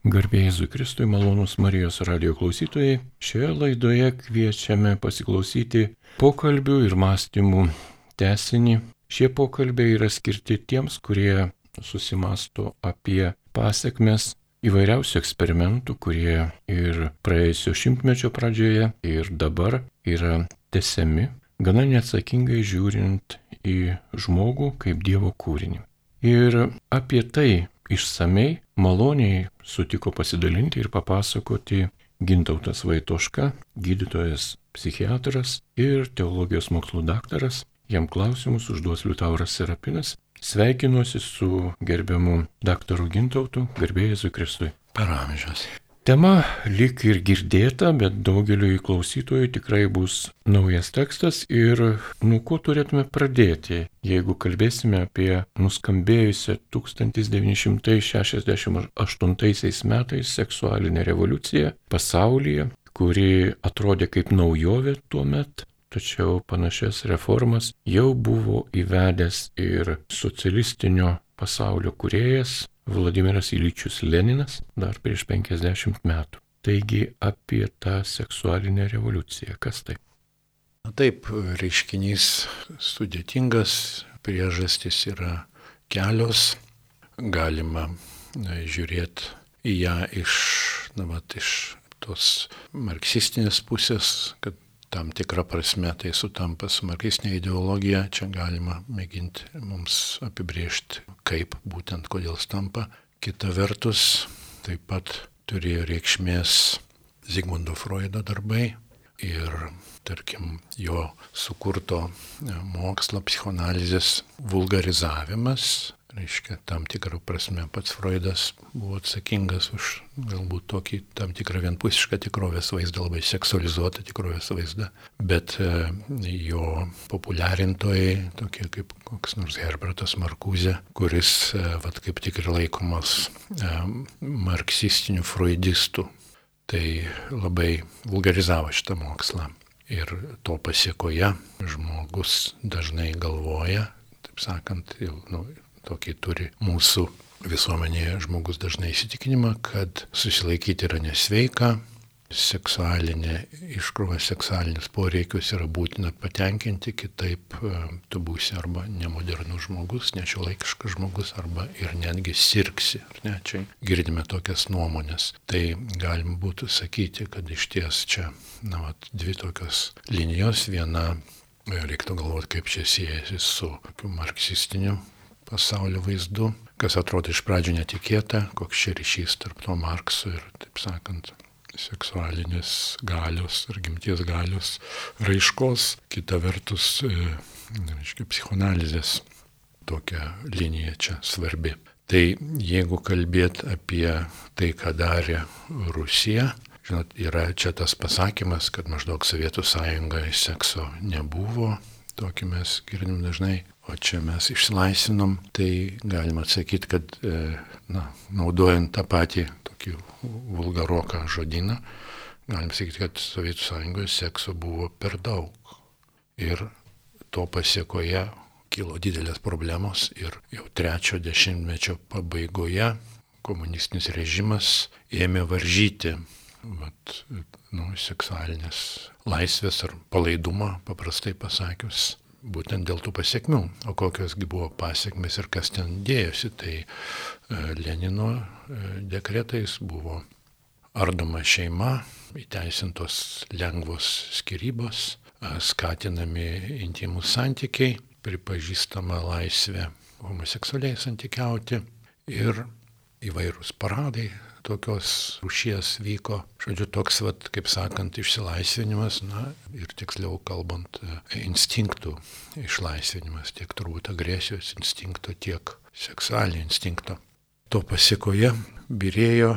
Garbėjai Jėzui Kristui, malonus Marijos radio klausytojai, šioje laidoje kviečiame pasiklausyti pokalbių ir mąstymų tesinį. Šie pokalbiai yra skirti tiems, kurie susimasto apie pasiekmes įvairiausių eksperimentų, kurie ir praėjusio šimtmečio pradžioje ir dabar yra tesiami, gana neatsakingai žiūrint į žmogų kaip Dievo kūrinį. Ir apie tai išsamei, maloniai sutiko pasidalinti ir papasakoti Gintautas Vaitoška, gydytojas psichiatras ir teologijos mokslų daktaras. Jam klausimus užduos Liutauras Serapinas. Sveikinuosi su gerbiamu daktaru Gintautu, garbėjai Kristui. Per amžius. Tema lik ir girdėta, bet daugeliu klausytojų tikrai bus naujas tekstas ir nuo ko turėtume pradėti, jeigu kalbėsime apie nuskambėjusią 1968 metais seksualinę revoliuciją pasaulyje, kuri atrodė kaip naujovė tuo metu. Tačiau panašias reformas jau buvo įvedęs ir socialistinio pasaulio kuriejas Vladimiras Ilyčius Leninas dar prieš 50 metų. Taigi apie tą seksualinę revoliuciją. Kas tai? Taip, reiškinys sudėtingas, priežastys yra kelios, galima žiūrėti į ją iš, na, vat, iš tos marksistinės pusės, kad tam tikrą prasme tai sutampa su marksistinė ideologija, čia galima mėginti mums apibriežti, kaip būtent kodėl stampa. Kita vertus, taip pat turėjo reikšmės Zygmundo Freudo darbai ir, tarkim, jo sukurto mokslo psichoanalizės vulgarizavimas, reiškia, tam tikrą prasme pats Freudas buvo atsakingas už galbūt tokį tam tikrą vienpusišką tikrovės vaizdą, labai seksualizuotą tikrovės vaizdą, bet e, jo populiarintojai, tokie kaip koks nors Herbertas Markuzė, kuris, e, vad kaip tik ir laikomas e, marksistinių freudistų, tai labai vulgarizavo šitą mokslą. Ir to pasiekoje žmogus dažnai galvoja, taip sakant, jau, nu, tokį turi mūsų visuomenėje žmogus dažnai įsitikinimą, kad susilaikyti yra nesveika, seksualinė iškrova, seksualinius poreikius yra būtina patenkinti, kitaip e, tu būsi arba nemodernus žmogus, nešiuolaikiškas žmogus, arba ir netgi sirksi. Ne? Čia girdime tokias nuomonės. Tai galim būtų sakyti, kad iš ties čia na, vat, dvi tokios linijos. Viena e, reiktų galvoti, kaip čia siejasi su marksistiniu pasaulio vaizdu, kas atrodo iš pradžių netikėta, koks čia ryšys tarp to Markso ir, taip sakant, seksualinės galios ar gimties galios raiškos, kita vertus, e, reiškia, psichoanalizės tokia linija čia svarbi. Tai jeigu kalbėt apie tai, ką darė Rusija, žinot, yra čia tas pasakymas, kad maždaug Sovietų sąjungoje sekso nebuvo, tokį mes girdim dažnai, o čia mes išsilaisvinom, tai galima atsakyti, kad e, na, naudojant tą patį tokį vulgaroką žodyną, galim sakyti, kad Sovietų sąjungoje sekso buvo per daug. Ir to pasiekoje kilo didelės problemos ir jau trečio dešimtmečio pabaigoje komunistinis režimas ėmė varžyti vat, nu, seksualinės laisvės ar palaidumą, paprastai pasakius, būtent dėl tų pasiekmių. O kokiosgi buvo pasiekmes ir kas ten dėjosi, tai e, Lenino e, dekretais buvo ardoma šeima, įteisintos lengvos skirybos, e, skatinami intimus santykiai, pripažįstama laisvė homoseksualiai santykiauti ir įvairūs paradai tokios rušies vyko. Žodžiu, toks, vat, kaip sakant, išsilaisvinimas, na ir tiksliau kalbant, e, instinktų išlaisvinimas, tiek turbūt agresijos instinkto, tiek seksualinio instinkto. To pasiekoje birėjo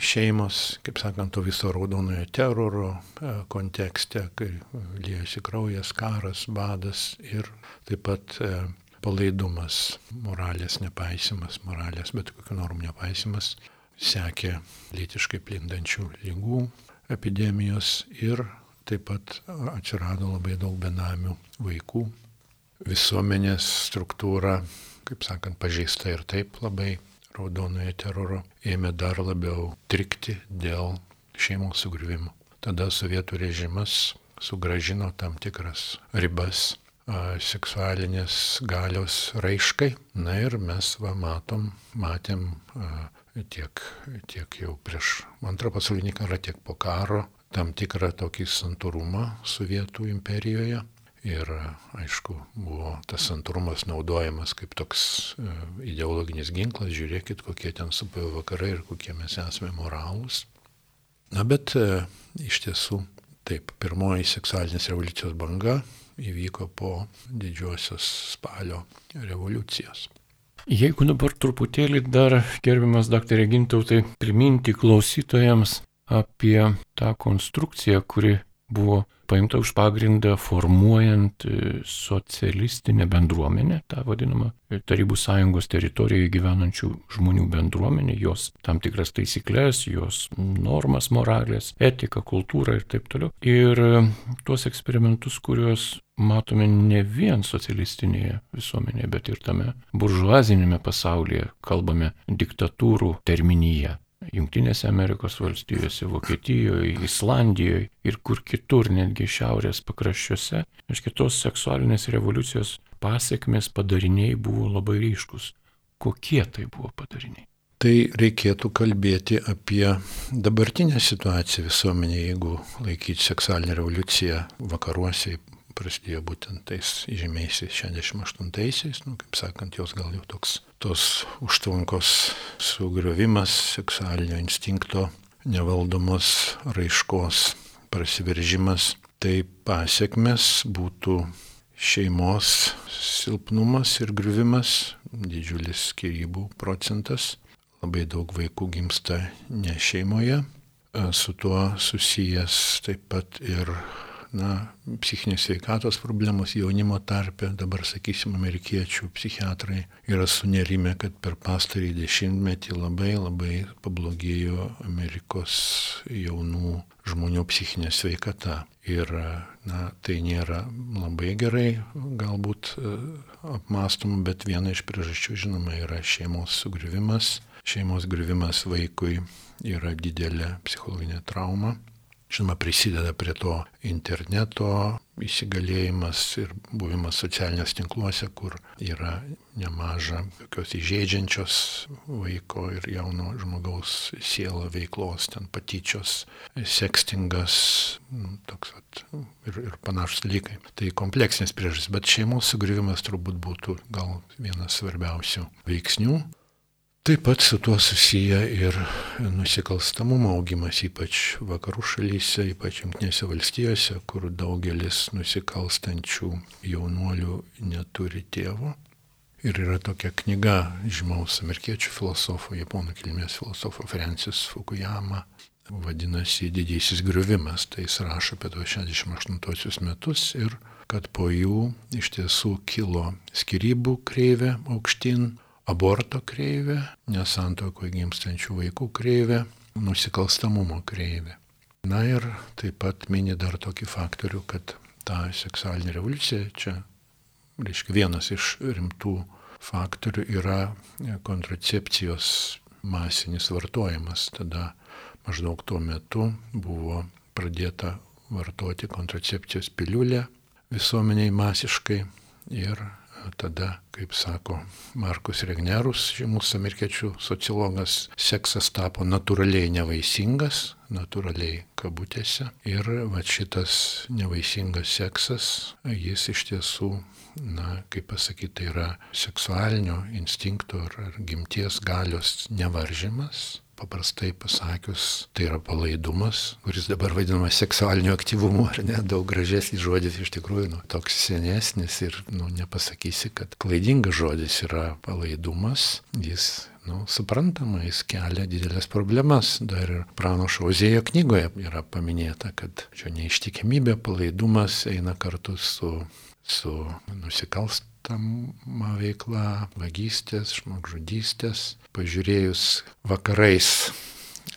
šeimos, kaip sakant, to viso raudonojo teroro e, kontekste, kai liejasi kraujas, karas, badas ir taip pat e, palaidumas, moralės nepaisimas, moralės bet kokių normų nepaisimas sekė lytiškai plintančių lygų epidemijos ir taip pat atsirado labai daug benamių vaikų. Visuomenės struktūra, kaip sakant, pažeista ir taip labai raudonojo teroro ėmė dar labiau trikti dėl šeimos sugriuvimo. Tada sovietų režimas sugražino tam tikras ribas a, seksualinės galios raiškai. Na ir mes va matom, matėm a, tiek, tiek jau prieš antrą pasaulinį karą, tiek po karo tam tikrą tokį santūrumą Sovietų imperijoje. Ir aišku, buvo tas santūrumas naudojamas kaip toks ideologinis ginklas, žiūrėkit, kokie ten supėjo vakarai ir kokie mes esame moralūs. Na bet iš tiesų Taip, pirmoji seksualinės revoliucijos banga įvyko po didžiosios spalio revoliucijos. Jeigu dabar truputėlį dar, gerbiamas daktarė Gintautai, priminti klausytojams apie tą konstrukciją, kuri buvo paimta už pagrindą formuojant e, socialistinę bendruomenę, tą vadinamą e, Tarybų sąjungos teritorijoje gyvenančių žmonių bendruomenę, jos tam tikras taisyklės, jos normas moralės, etiką, kultūrą ir taip toliau. Ir e, tuos eksperimentus, kuriuos matome ne vien socialistinėje visuomenėje, bet ir tame buržuazinėme pasaulyje, kalbame diktatūrų terminyje. Junktinėse Amerikos valstijose, Vokietijoje, Islandijoje ir kur kitur, netgi šiaurės pakraščiuose, iš kitos seksualinės revoliucijos pasiekmes padariniai buvo labai ryškus. Kokie tai buvo padariniai? Tai reikėtų kalbėti apie dabartinę situaciją visuomenėje, jeigu laikyti seksualinę revoliuciją vakaruose, prasidėjo būtent tais žymiaisiais 68-aisiais, nu, kaip sakant, jos gal jau toks tos užtvankos sugriovimas seksualinio instinkto nevaldomos raiškos prasiveržimas, tai pasiekmes būtų šeimos silpnumas ir griuvimas, didžiulis skirybų procentas, labai daug vaikų gimsta ne šeimoje, su tuo susijęs taip pat ir na, psichinės sveikatos problemos jaunimo tarpe, dabar sakysim, amerikiečių psichiatrai yra sunerime, kad per pastarį dešimtmetį labai labai pablogėjo Amerikos jaunų žmonių psichinė sveikata. Ir na, tai nėra labai gerai, galbūt e, apmastoma, bet viena iš priežasčių, žinoma, yra šeimos sugrivimas. Šeimos griuvimas vaikui yra didelė psichologinė trauma Žinoma, prisideda prie to interneto įsigalėjimas ir buvimas socialiniuose tinkluose, kur yra nemaža tokios įžeidžiančios vaiko ir jauno žmogaus sielo veiklos, ten patyčios, sekstingas, nu, toks at, ir, ir panašus dalykai. Tai kompleksinės priežastys, bet šeimos sugrivimas turbūt būtų gal vienas svarbiausių veiksnių. Taip pat su tuo susiję ir nusikalstamumo augimas, ypač vakarų šalyse, ypač jungtinėse valstijose, kur daugelis nusikalstančių jaunuolių neturi tėvo. Ir yra tokia knyga žymaus amerikiečių filosofo, japonų kilmės filosofo Francis Fukuyama, vadinasi Didysis griuvimas. Tai jis rašo apie 68 metus ir kad po jų iš tiesų kilo skirybų kreivė aukštyn, aborto kreivė, nesantokoje gimstančių vaikų kreivė, nusikalstamumo kreivė. Na ir taip pat mini dar tokį faktorių, kad ta seksualinė revoliucija čia, reiškia, vienas iš rimtų faktorių yra kontracepcijos masinis vartojimas. Tada maždaug tuo metu buvo pradėta vartoti kontracepcijos piliulę visuomeniai masiškai ir tada, kaip sako Markus Regnerus, žymus amerikiečių sociologas, seksas tapo natūraliai nevaisingas, natūraliai kabutėse. Ir va šitas nevaisingas seksas, jis iš tiesų, na, kaip pasakyti, tai yra seksualinio instinkto ar gimties galios nevaržymas paprastai pasakius, tai yra palaidumas, kuris dabar vadinamas seksualiniu aktyvumu, ar ne, daug gražesnis žodis iš tikrųjų, nu, toks senesnis ir, nu, nepasakysi, kad klaidingas žodis yra palaidumas, jis nu, suprantama, jis kelia didelės problemas. Dar ir pranašo Ozėjo knygoje yra paminėta, kad čia neištikimybė, palaidumas eina kartu su, su nusikalst nusikalstama veikla, vagystės, žmogžudystės. Pažiūrėjus vakarais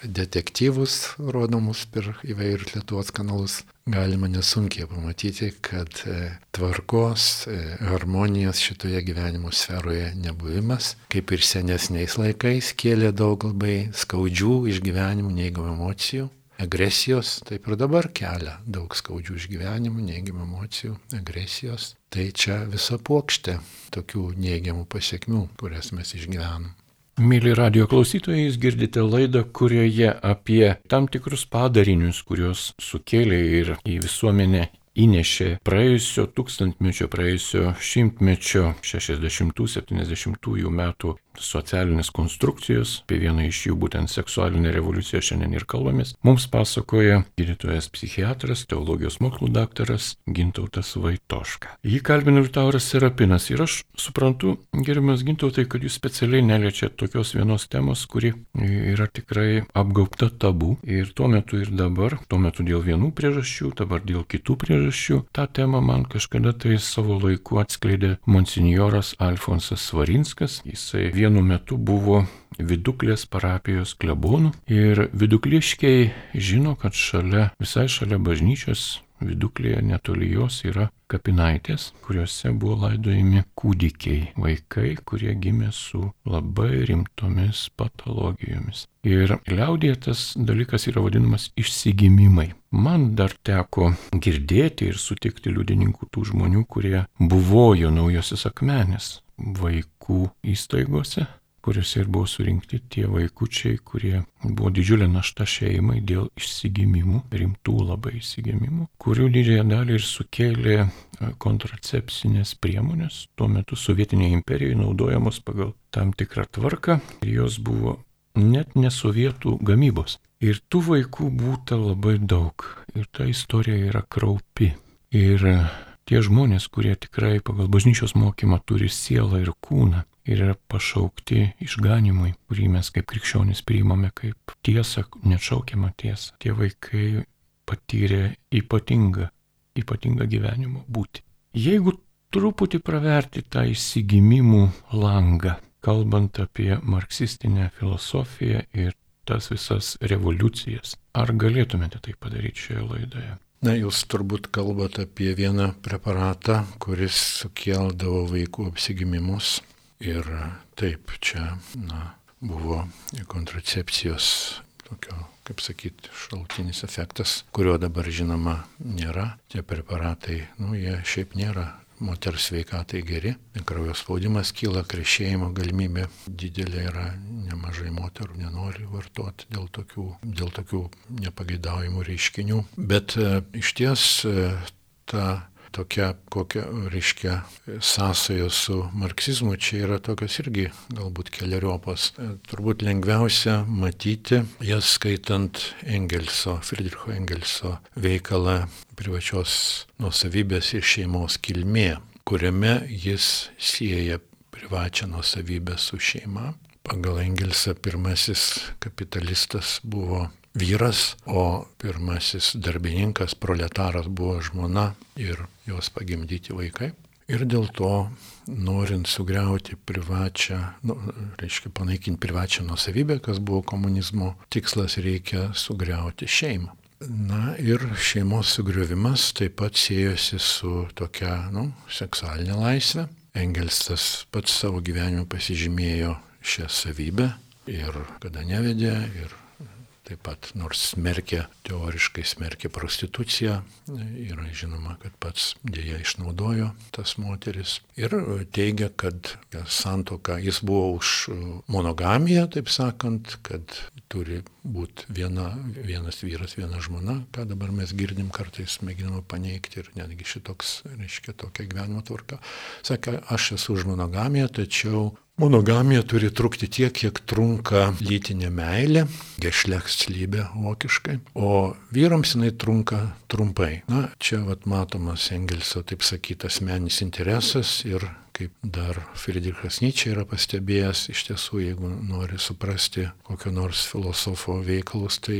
detektyvus rodomus per įvairius Lietuvos kanalus, galima nesunkiai pamatyti, kad e, tvarkos, e, harmonijos šitoje gyvenimo sferoje nebuvimas, kaip ir senesniais laikais, kėlė daug labai skaudžių išgyvenimų, neigiamų emocijų. Agresijos taip ir dabar kelia daug skaudžių išgyvenimų, neigiamų emocijų, agresijos. Tai čia visa plokštė tokių neigiamų pasiekmių, kurias mes išgyvenam. Mėly radio klausytojai, jūs girdite laidą, kurioje apie tam tikrus padarinius, kuriuos sukėlė ir į visuomenę įnešė praėjusio tūkstantmečio, praėjusio šimtmečio, 60-70 metų socialinės konstrukcijos, apie vieną iš jų būtent seksualinę revoliuciją šiandien ir kalbamės, mums pasakoja gydytojas psichiatras, teologijos mokslų daktaras Gintautas Vaitoška. Jį kalbina Liutauras Serapinas ir aš suprantu, gerimas Gintautai, kad jūs specialiai neliečiat tokios vienos temos, kuri yra tikrai apgaupta tabu ir tuo metu ir dabar, tuo metu dėl vienų priežasčių, dabar dėl kitų priežasčių tą temą man kažkada tai savo laiku atskleidė monsinjoras Alfonsas Svarinskas. Jisai vienu metu buvo viduklės parapijos klebonų ir vidukliškiai žino, kad šalia, visai šalia bažnyčios viduklėje netoli jos yra kapinaitės, kuriuose buvo laidojami kūdikiai, vaikai, kurie gimė su labai rimtomis patologijomis. Ir liaudėje tas dalykas yra vadinamas išsigimimai. Man dar teko girdėti ir sutikti liudininkų tų žmonių, kurie buvojo naujosios akmenės vaikų įstaigose kuriuose ir buvo surinkti tie vaikučiai, kurie buvo didžiulė našta šeimai dėl išsigimimų, rimtų labai išsigimimų, kurių didžiąją dalį ir sukėlė e, kontracepcinės priemonės, tuo metu sovietinėje imperijoje naudojamos pagal tam tikrą tvarką ir jos buvo net ne sovietų gamybos. Ir tų vaikų būta labai daug ir ta istorija yra kraupi. Ir tie žmonės, kurie tikrai pagal bažnyčios mokymą turi sielą ir kūną, ir yra pašaukti išganimui, kurį mes kaip krikščionys priimame kaip tiesą, nešaukiamą tiesą. Tie vaikai patyrė ypatingą, ypatingą gyvenimo būti. Jeigu truputį praverti tą įsigimimų langą, kalbant apie marksistinę filosofiją ir tas visas revoliucijas, ar galėtumėte tai padaryti šioje laidoje? Na, jūs turbūt kalbate apie vieną preparatą, kuris sukeldavo vaikų apsigimimus Ir taip, čia na, buvo kontracepcijos tokio, kaip sakyti, šaltinis efektas, kurio dabar žinoma nėra. Tie preparatai, nu, jie šiaip nėra moters sveikatai geri, kraujo spaudimas kyla, krešėjimo galimybė didelė yra, nemažai moterų nenori vartoti dėl tokių, dėl tokių nepageidaujamų reiškinių. Bet e, iš ties e, ta tokia, kokia, reiškia, sąsaja su marksizmu, čia yra tokios irgi galbūt keliariopos. Turbūt lengviausia matyti, jas skaitant Engelso, Friedricho Engelso veikalą privačios nusavybės ir šeimos kilmė, kuriame jis sieja privačią nusavybę su šeima. Pagal Engelsą pirmasis kapitalistas buvo vyras, o pirmasis darbininkas, proletaras buvo žmona ir jos pagimdyti vaikai. Ir dėl to, norint sugriauti privačią, nu, reiškia panaikinti privačią nusavybę, kas buvo komunizmo tikslas, reikia sugriauti šeimą. Na ir šeimos sugriovimas taip pat siejosi su tokia, nu, seksualinė laisvė. Engelsas pats savo gyvenimu pasižymėjo šią savybę ir kada nevedė, ir taip pat nors smerkia, teoriškai smerkia prostituciją, yra žinoma, kad pats dėja išnaudojo tas moteris ir teigia, kad santoka, jis buvo už monogamiją, taip sakant, kad turi būti viena, vienas vyras, viena žmona, ką dabar mes girdim kartais mėginama paneigti ir netgi šitoks, reiškia, tokia gyvenimo tvarka. Sakė, aš esu už monogamiją, tačiau Monogamija turi trukti tiek, kiek trunka lytinė meilė, gešlekslybė vokiškai, o vyrams jinai trunka trumpai. Na, čia vat matomas Engelso, taip sakytas, asmenis interesas ir kaip dar Friedrichas Nyčia yra pastebėjęs, iš tiesų, jeigu nori suprasti kokio nors filosofo veikalus, tai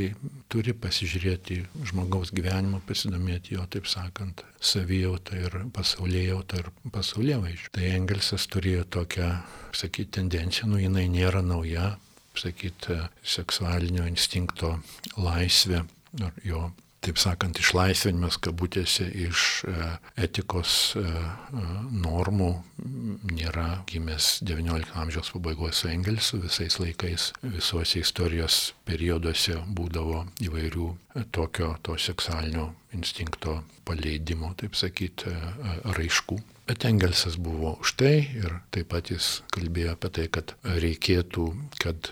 turi pasižiūrėti žmogaus gyvenimą, pasidomėti jo, taip sakant, savijautą ir pasaulėjautą ir pasaulievaizdžių. Tai Engelsas turėjo tokią, sakyti, tendenciją, nu jinai nėra nauja, sakyti, seksualinio instinkto laisvė ar jo taip sakant, išlaisvinimas kabutėse iš e, etikos e, e, normų nėra gimęs XIX amžiaus pabaigos su Engelsu, visais laikais, visuose istorijos perioduose būdavo įvairių tokio to seksualinio instinkto paleidimo, taip sakyti, raiškų. Bet Engelsas buvo už tai ir taip pat jis kalbėjo apie tai, kad reikėtų, kad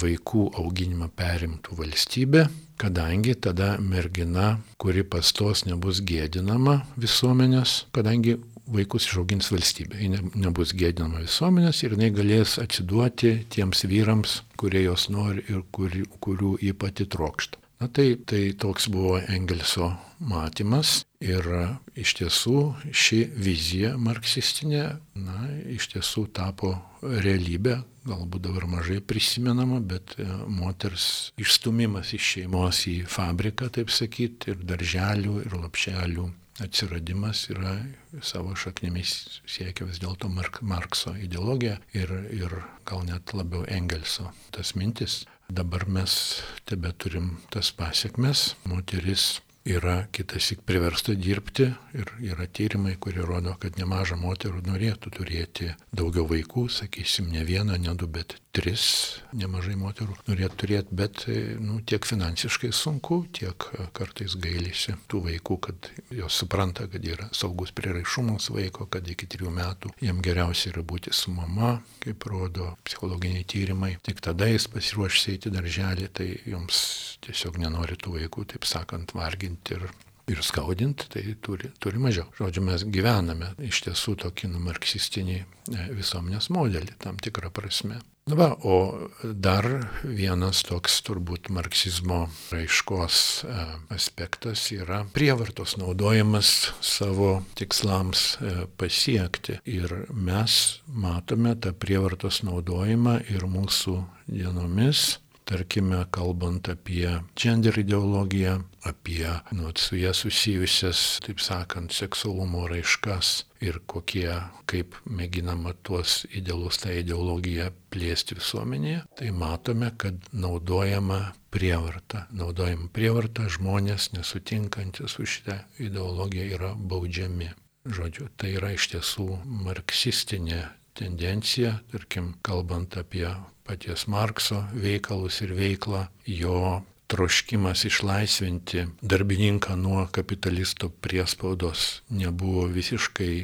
vaikų auginimą perimtų valstybė, kadangi tada mergina, kuri pastos nebus gėdinama visuomenės, kadangi vaikus išaugins valstybė. Ji nebus gėdinama visuomenės ir jinai galės atsiduoti tiems vyrams, kurie jos nori ir kurių, kurių jį pati trokšta. Na tai, tai toks buvo Engelso matymas ir iš tiesų ši vizija marksistinė, na, iš tiesų tapo realybė, galbūt dabar mažai prisimenama, bet e, moters išstumimas iš šeimos į fabriką, taip sakyti, ir darželių, ir lapšelių atsiradimas yra savo šaknimis siekia vis dėlto Mark, Markso ideologija ir, ir gal net labiau Engelso tas mintis. Dabar mes tebe turim tas pasiekmes. Moteris yra kitasik priversta dirbti ir yra tyrimai, kurie rodo, kad nemaža moterų norėtų turėti daugiau vaikų, sakysim, ne vieną, ne du, bet tris, nemažai moterų norėtų turėti, bet nu, tiek finansiškai sunku, tiek kartais gailisi tų vaikų, kad jos supranta, kad yra saugus priraišumas vaiko, kad iki trijų metų jam geriausia yra būti su mama, kaip rodo psichologiniai tyrimai. Tik tada jis pasiruošęs eiti darželį, tai joms tiesiog nenori tų vaikų, taip sakant, varginti ir, ir skaudinti, tai turi, turi mažiau. Žodžiu, mes gyvename iš tiesų tokį nu, marksistinį e, visuomenės modelį tam tikrą prasme. Va, o dar vienas toks turbūt marksizmo raiškos e, aspektas yra prievartos naudojimas savo tikslams e, pasiekti. Ir mes matome tą prievartos naudojimą ir mūsų dienomis tarkime, kalbant apie gender ideologiją, apie nu, su jie susijusias, taip sakant, seksualumo raiškas ir kokie, kaip mėginama tuos idealus, tą ideologiją plėsti visuomenėje, tai matome, kad naudojama prievarta. Naudojama prievarta žmonės nesutinkantis su šitą ideologiją yra baudžiami. Žodžiu, tai yra iš tiesų marksistinė tendencija, tarkim, kalbant apie paties Markso veikalus ir veiklą, jo troškimas išlaisvinti darbininką nuo kapitalisto priespaudos nebuvo visiškai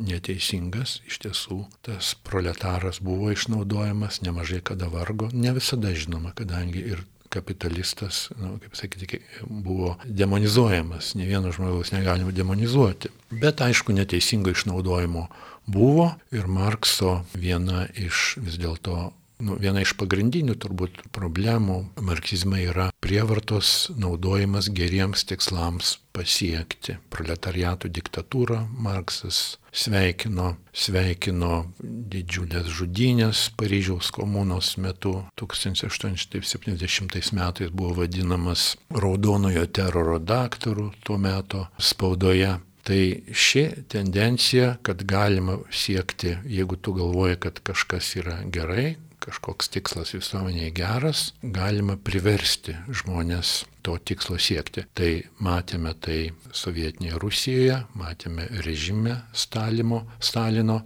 neteisingas. Iš tiesų, tas proletaras buvo išnaudojamas, nemažai kada vargo, ne visada žinoma, kadangi ir kapitalistas, nu, kaip sakyti, buvo demonizuojamas, ne vieno žmogaus negalima demonizuoti. Bet aišku, neteisingo išnaudojimo buvo ir Markso viena iš vis dėlto Nu, viena iš pagrindinių turbūt problemų marksizme yra prievartos naudojimas geriems tikslams pasiekti. Proletariatų diktatūrą Marksas sveikino, sveikino didžiulės žudynės Paryžiaus komunos metu. 1870 metais buvo vadinamas raudonojo teroro daktaru tuo metu spaudoje. Tai ši tendencija, kad galima siekti, jeigu tu galvoji, kad kažkas yra gerai, kažkoks tikslas visuomeniai geras, galima priversti žmonės to tikslo siekti. Tai matėme tai sovietinėje Rusijoje, matėme režime Stalimo, Stalino,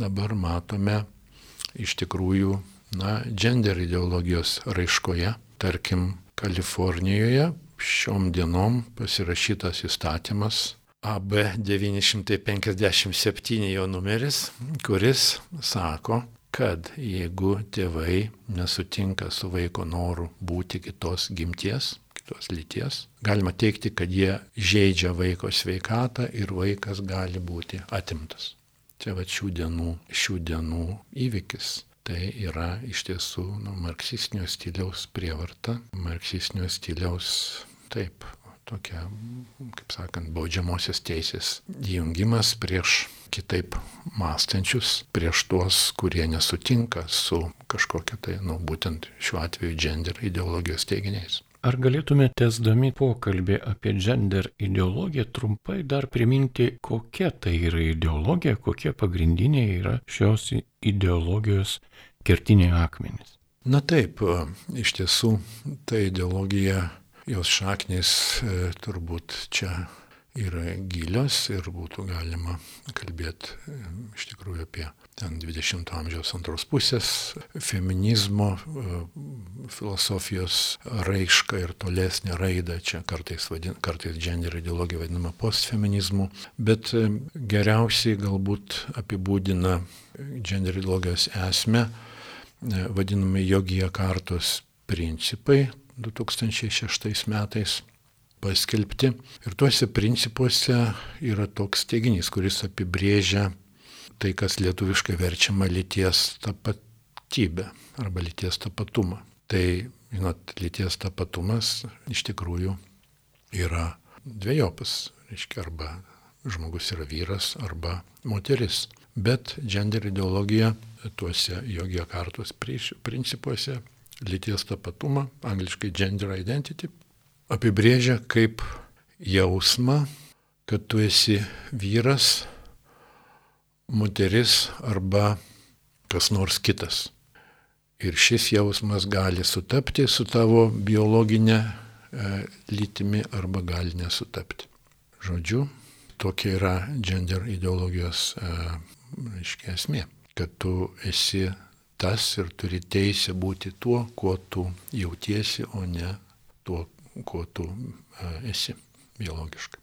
dabar matome iš tikrųjų, na, gender ideologijos raiškoje, tarkim, Kalifornijoje šiom dienom pasirašytas įstatymas AB 957 jo numeris, kuris sako, kad jeigu tėvai nesutinka su vaiko noru būti kitos gimties, kitos lyties, galima teikti, kad jie žaidžia vaiko sveikatą ir vaikas gali būti atimtas. Čia va šių dienų, šių dienų įvykis. Tai yra iš tiesų nu, marksistinio stiliaus prievarta, marksistinio stiliaus taip, tokia, kaip sakant, baudžiamosios teisės įjungimas prieš kitaip mąstančius, prieš tuos, kurie nesutinka su kažkokia tai, nu, būtent šiuo atveju gender ideologijos teiginiais. Ar galėtume tesdami pokalbį apie gender ideologiją trumpai dar priminti, kokia tai yra ideologija, kokie pagrindiniai yra šios ideologijos kertiniai akmenys? Na taip, iš tiesų ta ideologija jos šaknis e, turbūt čia yra gilios ir būtų galima kalbėti e, iš tikrųjų apie ten 20-ojo amžiaus antros pusės feminizmo, e, filosofijos raišką ir tolesnę raidą, čia kartais, vadin, kartais gender ideologija vadinama postfeminizmu, bet geriausiai galbūt apibūdina gender ideologijos esmę vadinami jogija kartos principai 2006 metais paskelbti. Ir tuose principuose yra toks teiginys, kuris apibrėžia tai, kas lietuviškai verčiama lyties tapatybė arba lyties tapatumą. Tai, žinot, lyties tapatumas iš tikrųjų yra dviejopas, reiškia, arba žmogus yra vyras arba moteris. Bet gender ideologija tuose jogio kartos principuose lyties tapatumą, angliškai gender identity, apibrėžia kaip jausmą, kad tu esi vyras, moteris arba kas nors kitas. Ir šis jausmas gali sutapti su tavo biologinė e, lytimi arba gali nesutapti. Žodžiu, tokia yra gender ideologijos e, esmė, kad tu esi tas ir turi teisę būti tuo, kuo tu jautiesi, o ne tuo, kuo tu esi biologiškai.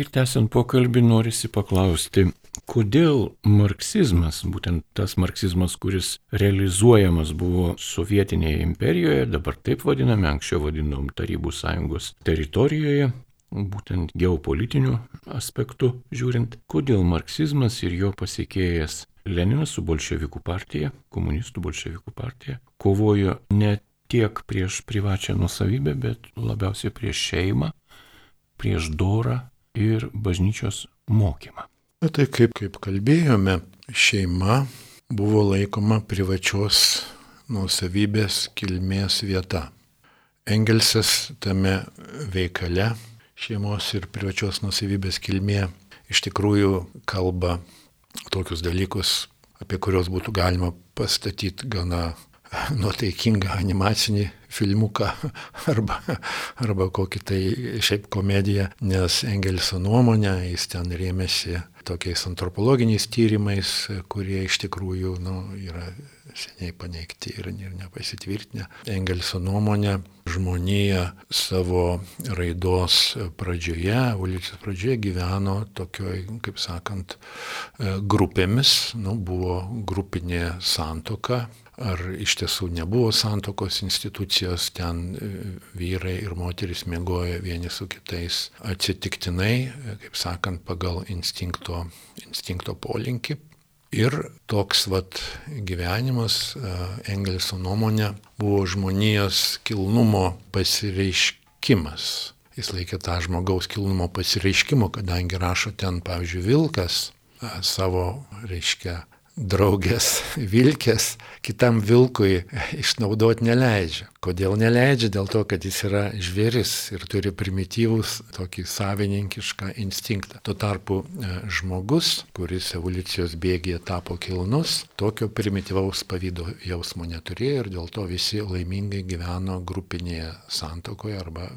Ir tęsiant pokalbį norisi paklausti, kodėl marksizmas, būtent tas marksizmas, kuris realizuojamas buvo sovietinėje imperijoje, dabar taip vadiname, anksčiau vadinom Tarybų sąjungos teritorijoje, būtent geopolitiniu aspektu žiūrint, kodėl marksizmas ir jo pasiekėjas Leninas su bolševikų partija, komunistų bolševikų partija, kovojo ne tiek prieš privačią nusavybę, bet labiausiai prieš šeimą, prieš dorą ir bažnyčios mokymą. Na tai kaip, kaip kalbėjome, šeima buvo laikoma privačios nusavybės kilmės vieta. Engelsas tame veikale šeimos ir privačios nusavybės kilmė iš tikrųjų kalba tokius dalykus, apie kuriuos būtų galima pastatyti gana nuotaikingą animacinį filmuką arba, arba kokį tai šiaip komediją, nes Engelso nuomonė, jis ten rėmėsi tokiais antropologiniais tyrimais, kurie iš tikrųjų nu, yra seniai paneigti ir, ir nepasitvirtinę. Engelso nuomonė, žmonija savo raidos pradžioje, evoliucijos pradžioje gyveno tokioj, kaip sakant, grupėmis, nu, buvo grupinė santoka, ar iš tiesų nebuvo santokos institucijos, ten e, vyrai ir moteris mėgojo vieni su kitais atsitiktinai, e, kaip sakant, pagal instinkto, instinkto polinkį. Ir toks vat gyvenimas, e, Engelso nuomonė, buvo žmonijos kilnumo pasireiškimas. Jis laikė tą žmogaus kilnumo pasireiškimo, kadangi rašo ten, pavyzdžiui, Vilkas savo, reiškia, draugės vilkės kitam vilkui išnaudoti neleidžia. Kodėl neleidžia? Dėl to, kad jis yra žvėris ir turi primityvus tokį savininkišką instinktą. Tuo tarpu e, žmogus, kuris evoliucijos bėgėje tapo kilnus, tokio primityvaus pavydo jausmo neturėjo ir dėl to visi laimingai gyveno grupinėje santokoje arba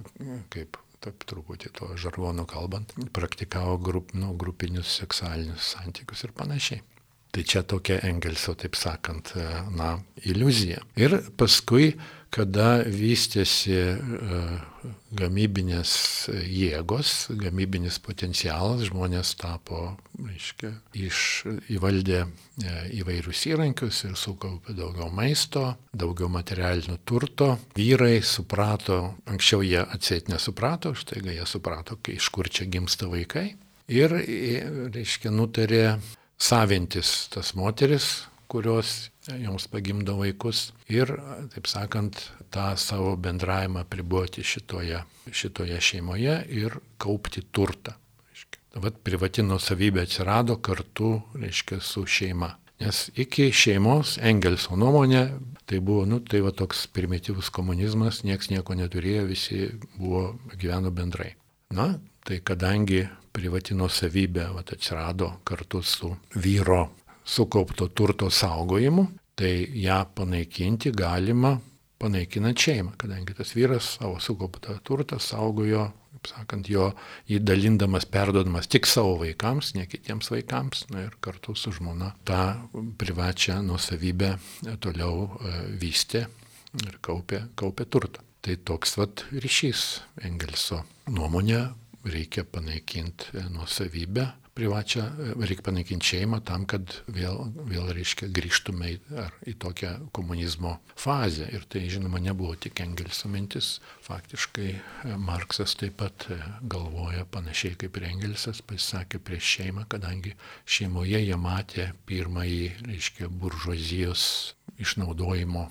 kaip taip truputį to žarvonu kalbant, praktikavo grup, nu, grupinius seksualinius santykius ir panašiai. Tai čia tokia Engelso, taip sakant, e, na, iliuzija. Ir paskui, kada vystėsi e, gamybinės jėgos, gamybinis potencialas, žmonės tapo, reiškia, iš, įvaldė e, įvairius įrankius ir sukaupė daugiau maisto, daugiau materialinio turto. Vyrai suprato, anksčiau jie atseit nesuprato, štai jie suprato, iš kur čia gimsta vaikai. Ir, reiškia, nutarė savintis tas moteris, kurios joms pagimdo vaikus ir, taip sakant, tą savo bendravimą priboti šitoje, šitoje šeimoje ir kaupti turtą. Vat privati nusavybė atsirado kartu, reiškia, su šeima. Nes iki šeimos Engelso nuomonė tai buvo, nu, tai va toks primityvus komunizmas, nieks nieko neturėjo, visi buvo, gyveno bendrai. Na, tai kadangi privati nusavybė vat, atsirado kartu su vyro sukaupto turto saugojimu, tai ją panaikinti galima panaikinant šeimą, kadangi tas vyras savo sukauptą turtą saugojo, kaip sakant, jo įdalindamas, perdodamas tik savo vaikams, ne kitiems vaikams, na, ir kartu su žmona tą privačią nusavybę toliau e, vystė ir kaupė, kaupė turtą. Tai toks vat ryšys Engelso nuomonė, reikia panaikinti e, nuosavybę privačią, e, reikia panaikinti šeimą tam, kad vėl, vėl reiškia, grįžtume į, ar, į tokią komunizmo fazę. Ir tai, žinoma, nebuvo tik Engelso mintis. Faktiškai e, Marksas taip pat galvoja panašiai kaip ir Engelsas, pasisakė prieš šeimą, kadangi šeimoje jie matė pirmąjį, reiškia, buržuazijos išnaudojimo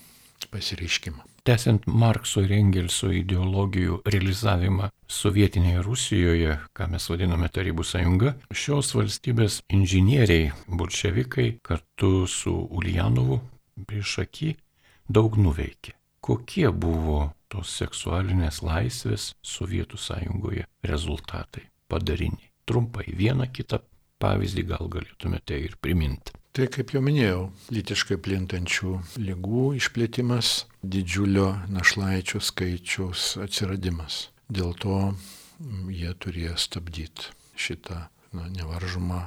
pasireiškimą. Tęsiant Markso ir Engelso ideologijų realizavimą sovietinėje Rusijoje, ką mes vadiname Tarybų sąjunga, šios valstybės inžinieriai, bolševikai kartu su Uljanovu prieš akį daug nuveikė. Kokie buvo tos seksualinės laisvės Sovietų sąjungoje rezultatai, padariniai? Trumpai vieną kitą pavyzdį gal galėtumėte ir priminti. Tai kaip jau minėjau, lytiškai plintančių lygų išplėtimas, didžiulio našlaičių skaičiaus atsiradimas. Dėl to mm, jie turėjo stabdyti šitą na, nevaržomą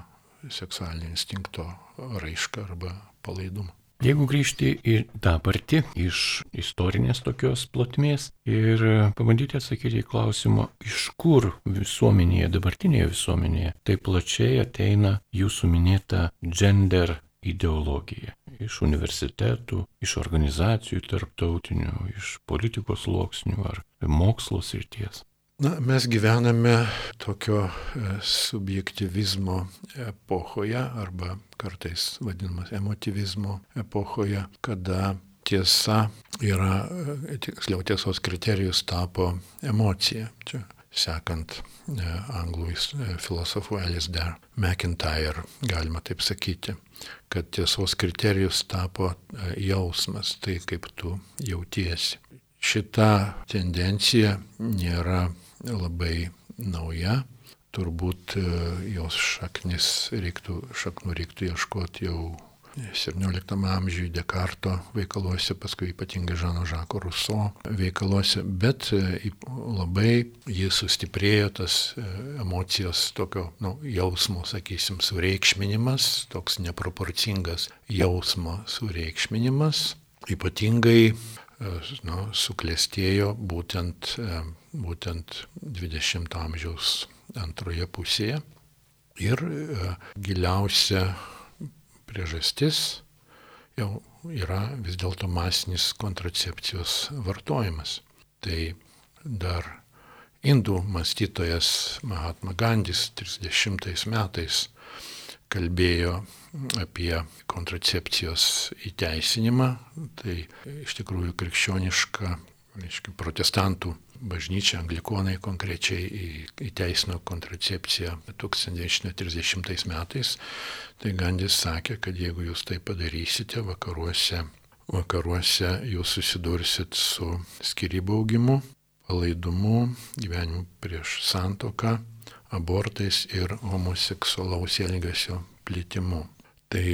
seksualinio instinkto raišką arba palaidumą. Jeigu grįžti į dabartį iš istorinės tokios plotmės ir pabandyti atsakyti į klausimą, iš kur visuomenėje, dabartinėje visuomenėje taip plačiai ateina jūsų minėta gender ideologija. Iš universitetų, iš organizacijų tarptautinių, iš politikos sluoksnių ar mokslo srities. Na, mes gyvename tokio e, subjektivizmo epochoje arba kartais vadinamas emotivizmo epochoje, kada tiesa yra, e, tiksliau tiesos kriterijus tapo emocija. Čia sekant e, anglų filosofų Alice McIntyre, galima taip sakyti, kad tiesos kriterijus tapo jausmas, tai kaip tu jautiesi. Šita tendencija nėra labai nauja. Turbūt e, jos šaknis reiktų, šaknų reiktų ieškoti jau 17 amžiuje Dekarto veikaluose, paskui ypatingai Žano Žako Ruso veikaluose, bet e, labai jis sustiprėjo tas e, emocijos tokio nu, jausmo, sakysim, sureikšminimas, toks neproporcingas jausmo sureikšminimas, ypatingai nu, suklestėjo būtent, būtent 20 amžiaus antroje pusėje. Ir e, giliausia priežastis jau yra vis dėlto masinis kontracepcijos vartojimas. Tai dar indų mąstytojas Mahatma Gandis 30 metais kalbėjo apie kontracepcijos įteisinimą, tai iš tikrųjų krikščioniška, reiškia, protestantų bažnyčia, anglikonai konkrečiai įteisino kontracepciją 1930 metais. Tai Gandis sakė, kad jeigu jūs tai padarysite vakaruose, vakaruose jūs susidursit su skirybų augimu, palaidumu, gyvenimu prieš santoką, abortais ir homoseksualaus elgesio plitimu. Tai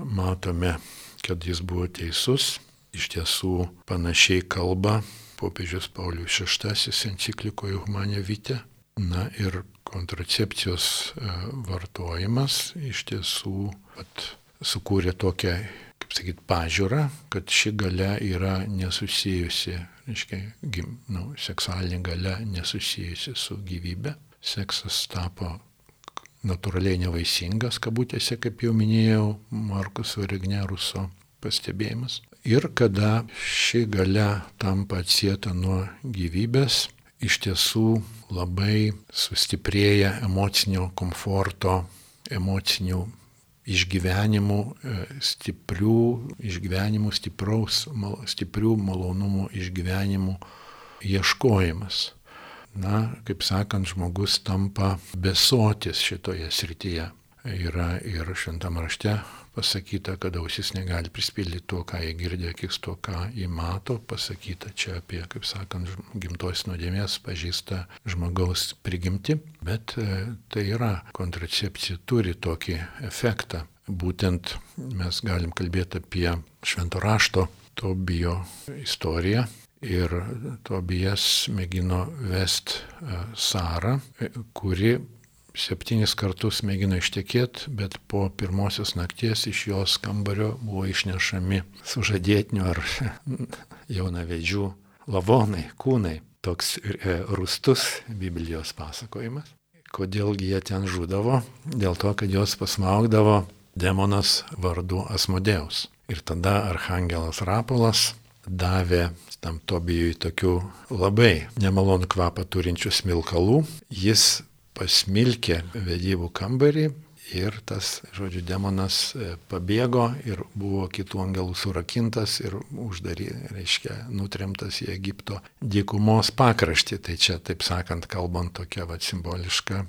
matome, kad jis buvo teisus, iš tiesų panašiai kalba popiežius Paulius VI enciklikoje Humanė Vite. Na ir kontracepcijos e, vartojimas iš tiesų at, sukūrė tokią, kaip sakyt, pažiūrą, kad ši gale yra nesusijusi, reiškia, gim, nu, seksualinė gale nesusijusi su gyvybe. Seksas tapo natūraliai nevaisingas, kabutėse, kaip jau minėjau, Markuso Regneruso pastebėjimas. Ir kada ši gale tampa atsieta nuo gyvybės, iš tiesų labai sustiprėja emocinio komforto, emocinių išgyvenimų, e, stiprių išgyvenimų, stipraus, stiprių malonumų išgyvenimų ieškojimas na, kaip sakant, žmogus tampa besotis šitoje srityje. Yra ir šventame rašte pasakyta, kad ausis negali prispildyti to, ką jie girdė, akis to, ką jie mato, pasakyta čia apie, kaip sakant, gimtos nuodėmės pažįsta žmogaus prigimti, bet e, tai yra kontracepcija, turi tokį efektą. Būtent mes galim kalbėti apie švento rašto Tobijo istoriją. Ir Tobijas mėgino vest Sarą, kuri septynis kartus mėgino ištekėti, bet po pirmosios nakties iš jos kambario buvo išnešami sužadėtinių ar jaunavedžių lavonai, kūnai. Toks e, rustus Biblijos pasakojimas. Kodėlgi jie ten žudavo? Dėl to, kad jos pasmaugdavo demonas vardu Asmodeus. Ir tada arhangelas Rapolas davė tam Tobijui tokių labai nemalonų kvapą turinčių smilkalų. Jis pasmilkė vedybų kambarį ir tas, žodžiu, demonas e, pabėgo ir buvo kitų angelų surakintas ir uždary, reiškia, nutremtas į Egipto dykumos pakraštį. Tai čia, taip sakant, kalbant tokia va simboliška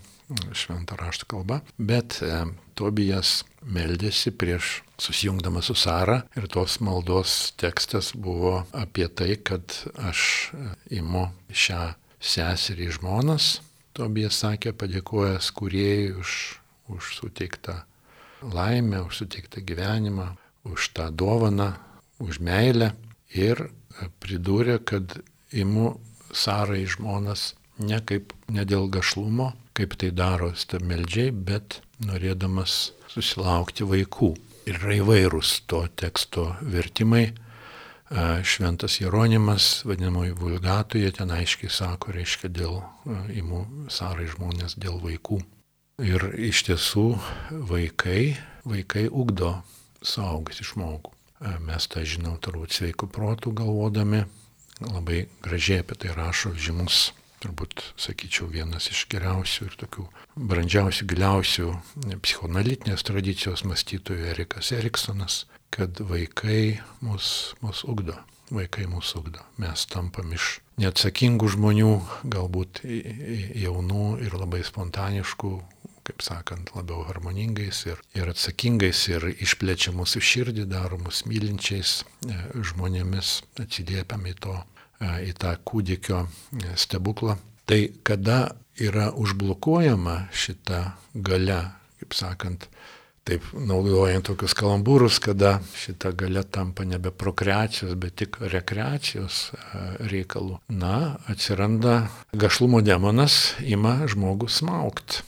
šventą rašto kalba. Bet e, Tobijas meldėsi prieš susijungdamas su Sara ir tos maldos tekstas buvo apie tai, kad aš e, imu šią seserį žmonas Tobijas sakė, padėkojęs kuriejai už, už suteiktą laimę, už suteiktą gyvenimą, už tą dovaną, už meilę ir pridūrė, kad imu Sarai žmonas ne kaip ne dėl gašlumo, kaip tai daro stameldžiai, bet norėdamas susilaukti vaikų. Ir yra įvairūs to teksto vertimai Šventas Jeronimas, vadinamoji vulgatoje, ten aiškiai sako, reiškia dėl imų sarai žmonės, dėl vaikų. Ir iš tiesų vaikai, vaikai ugdo suaugusi žmogų. Mes tą žinom turbūt sveikų protų galvodami, labai gražiai apie tai rašo žymus, turbūt sakyčiau, vienas iš geriausių ir tokių brandžiausių, giliausių psichoanalitinės tradicijos mąstytojų Erikas Eriksonas, kad vaikai mus, mus ugdo. Vaikai mūsų ugdo. Mes tampam iš neatsakingų žmonių, galbūt jaunų ir labai spontaniškų, kaip sakant, labiau harmoningais ir, ir atsakingais ir išplečia mūsų širdį, daro mus mylinčiais e, žmonėmis, atsiliepiam į, to, e, į tą kūdikio e, stebuklą. Tai kada yra užblokuojama šita gale, kaip sakant, taip naudojant tokius kalambūrus, kada šita galia tampa nebe prokreacijos, bet tik rekreacijos e, reikalų. Na, atsiranda gašlumo demonas, ima žmogus smaukt.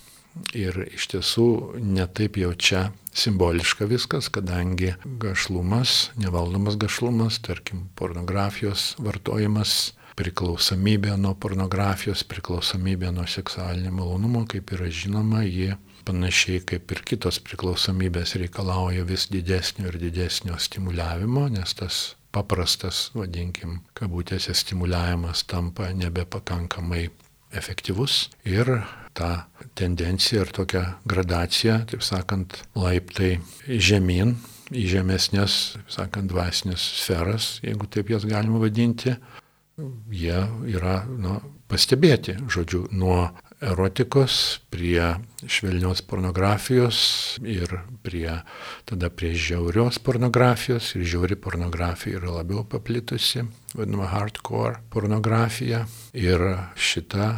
Ir iš tiesų netaip jau čia simboliška viskas, kadangi gašlumas, nevaldomas gašlumas, tarkim, pornografijos vartojimas, priklausomybė nuo pornografijos, priklausomybė nuo seksualinio malonumo, kaip yra žinoma, ji panašiai kaip ir kitos priklausomybės reikalauja vis didesnio ir didesnio stimuliavimo, nes tas paprastas, vadinkim, kabutėse stimuliavimas tampa nebepakankamai efektyvus ir ta tendencija ir tokia gradacija, taip sakant, laiptai žemyn į žemesnės, taip sakant, dvasinės sferas, jeigu taip jas galima vadinti, jie yra nu, pastebėti, žodžiu, nuo erotikos, prie švelnios pornografijos ir prie, tada prie žiaurios pornografijos. Ir žiauri pornografija yra labiau paplitusi, vadinama hardcore pornografija. Ir šita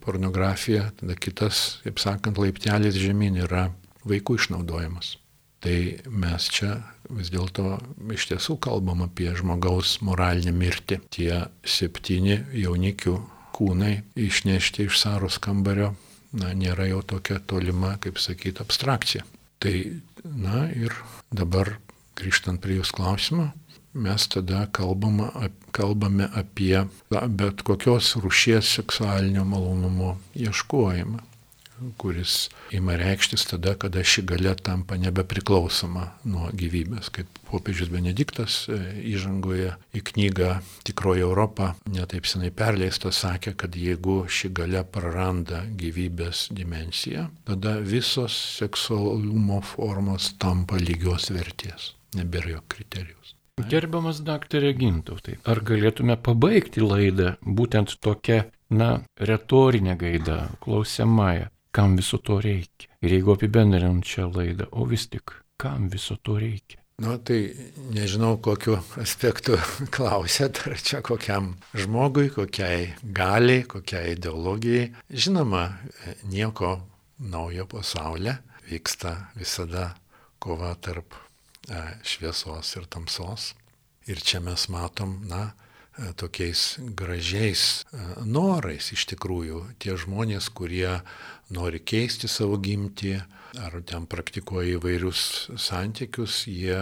pornografija, tada kitas, kaip sakant, laiptelis žemyn yra vaikų išnaudojimas. Tai mes čia vis dėlto iš tiesų kalbam apie žmogaus moralinę mirtį. Tie septyni jaunikių kūnai išnešti iš Saros kambario, na, nėra jau tokia tolima, kaip sakyti, abstrakcija. Tai, na ir dabar grįžtant prie jūsų klausimo, mes tada kalbama, kalbame apie bet kokios rušies seksualinio malonumo ieškojimą kuris ima reikštis tada, kada ši galia tampa nebepriklausoma nuo gyvybės. Kaip popiežius Benediktas e, įžangoje į knygą Tikroji Europa netaip senai perleistas sakė, kad jeigu ši galia praranda gyvybės dimensiją, tada visos seksualumo formos tampa lygios vertės, nebėra jo kriterijus. Gerbiamas daktarė Gintautai, ar galėtume pabaigti laidą būtent tokia, na, retorinė gaida, klausiamąją? Kam viso to reikia. Ir jeigu apibendrinant šią laidą, o vis tik, kam viso to reikia. Nu, tai nežinau, kokiu aspektu klausėt, ar čia kokiam žmogui, kokiai galiai, kokiai ideologijai. Žinoma, nieko naujo pasaulyje vyksta visada kova tarp e, šviesos ir tamsos. Ir čia mes matom, na, e, tokiais gražiais e, norais iš tikrųjų tie žmonės, kurie nori keisti savo gimtį ar ten praktikuoja įvairius santykius, jie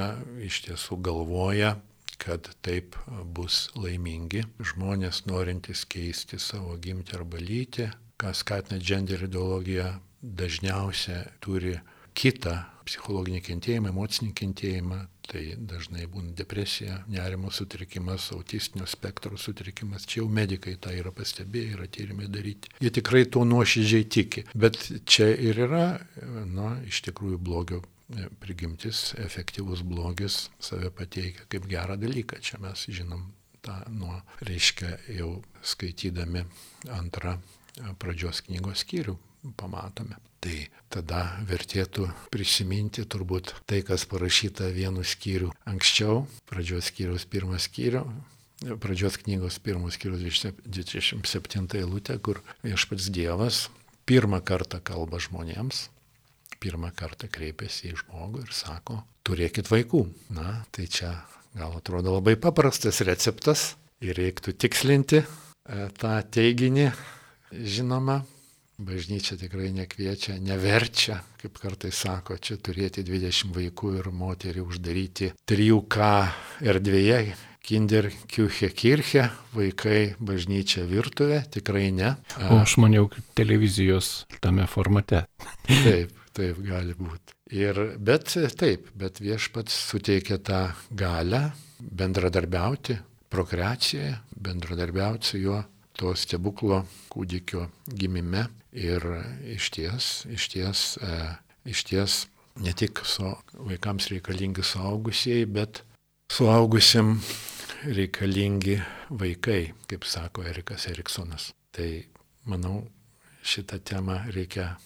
iš tiesų galvoja, kad taip bus laimingi. Žmonės norintys keisti savo gimtį arba lytį, ką skatina gender ideologija, dažniausiai turi kitą psichologinį kentėjimą, emocinį kentėjimą, tai dažnai būna depresija, nerimo sutrikimas, autistinio spektro sutrikimas. Čia jau medikai tą yra pastebėję, yra tyrimai daryti. Jie tikrai tuo nuoširdžiai tiki. Bet čia ir yra, na, iš tikrųjų blogio prigimtis, efektyvus blogis save pateikia kaip gerą dalyką. Čia mes žinom tą nuo, reiškia, jau skaitydami antrą pradžios knygos skyrių pamatome. Tai tada vertėtų prisiminti turbūt tai, kas parašyta vienu skyriu anksčiau, pradžios skyriaus pirmą skyrių, pradžios knygos pirmos skyrius 27 eilutė, kur viešpats Dievas pirmą kartą kalba žmonėms, pirmą kartą kreipiasi į žmogų ir sako, turėkit vaikų. Na, tai čia gal atrodo labai paprastas receptas ir reiktų tikslinti e, tą teiginį, žinoma, Bažnyčia tikrai nekviečia, neverčia, kaip kartais sako, čia turėti 20 vaikų ir moterį uždaryti 3K erdvėje, kinder kiuche kirche, vaikai bažnyčia virtuvė, tikrai ne. O aš maniau, televizijos tame formate. Taip, taip gali būti. Ir, bet taip, bet viešpats suteikia tą galę bendradarbiauti prokreacijoje, bendradarbiauti su juo to stebuklo kūdikio gimime ir iš ties, iš ties, e, iš ties ne tik su vaikams reikalingi suaugusieji, bet suaugusiam reikalingi vaikai, kaip sako Erikas Eriksonas. Tai manau, šitą temą reikia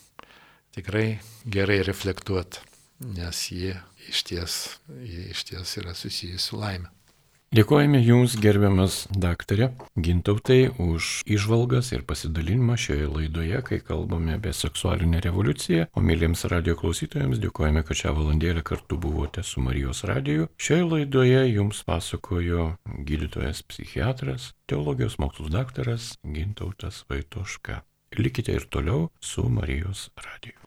tikrai gerai reflektuoti, nes ji iš ties, ji iš ties yra susijusi su laime. Dėkojame Jums, gerbiamas daktarė Gintautai, už išvalgas ir pasidalinimą šioje laidoje, kai kalbame apie seksualinę revoliuciją. O mėlyms radio klausytojams dėkojame, kad šią valandėlę kartu buvote su Marijos radiju. Šioje laidoje Jums pasakojo gydytojas psichiatras, teologijos mokslus daktaras Gintautas Vaitoška. Likite ir toliau su Marijos radiju.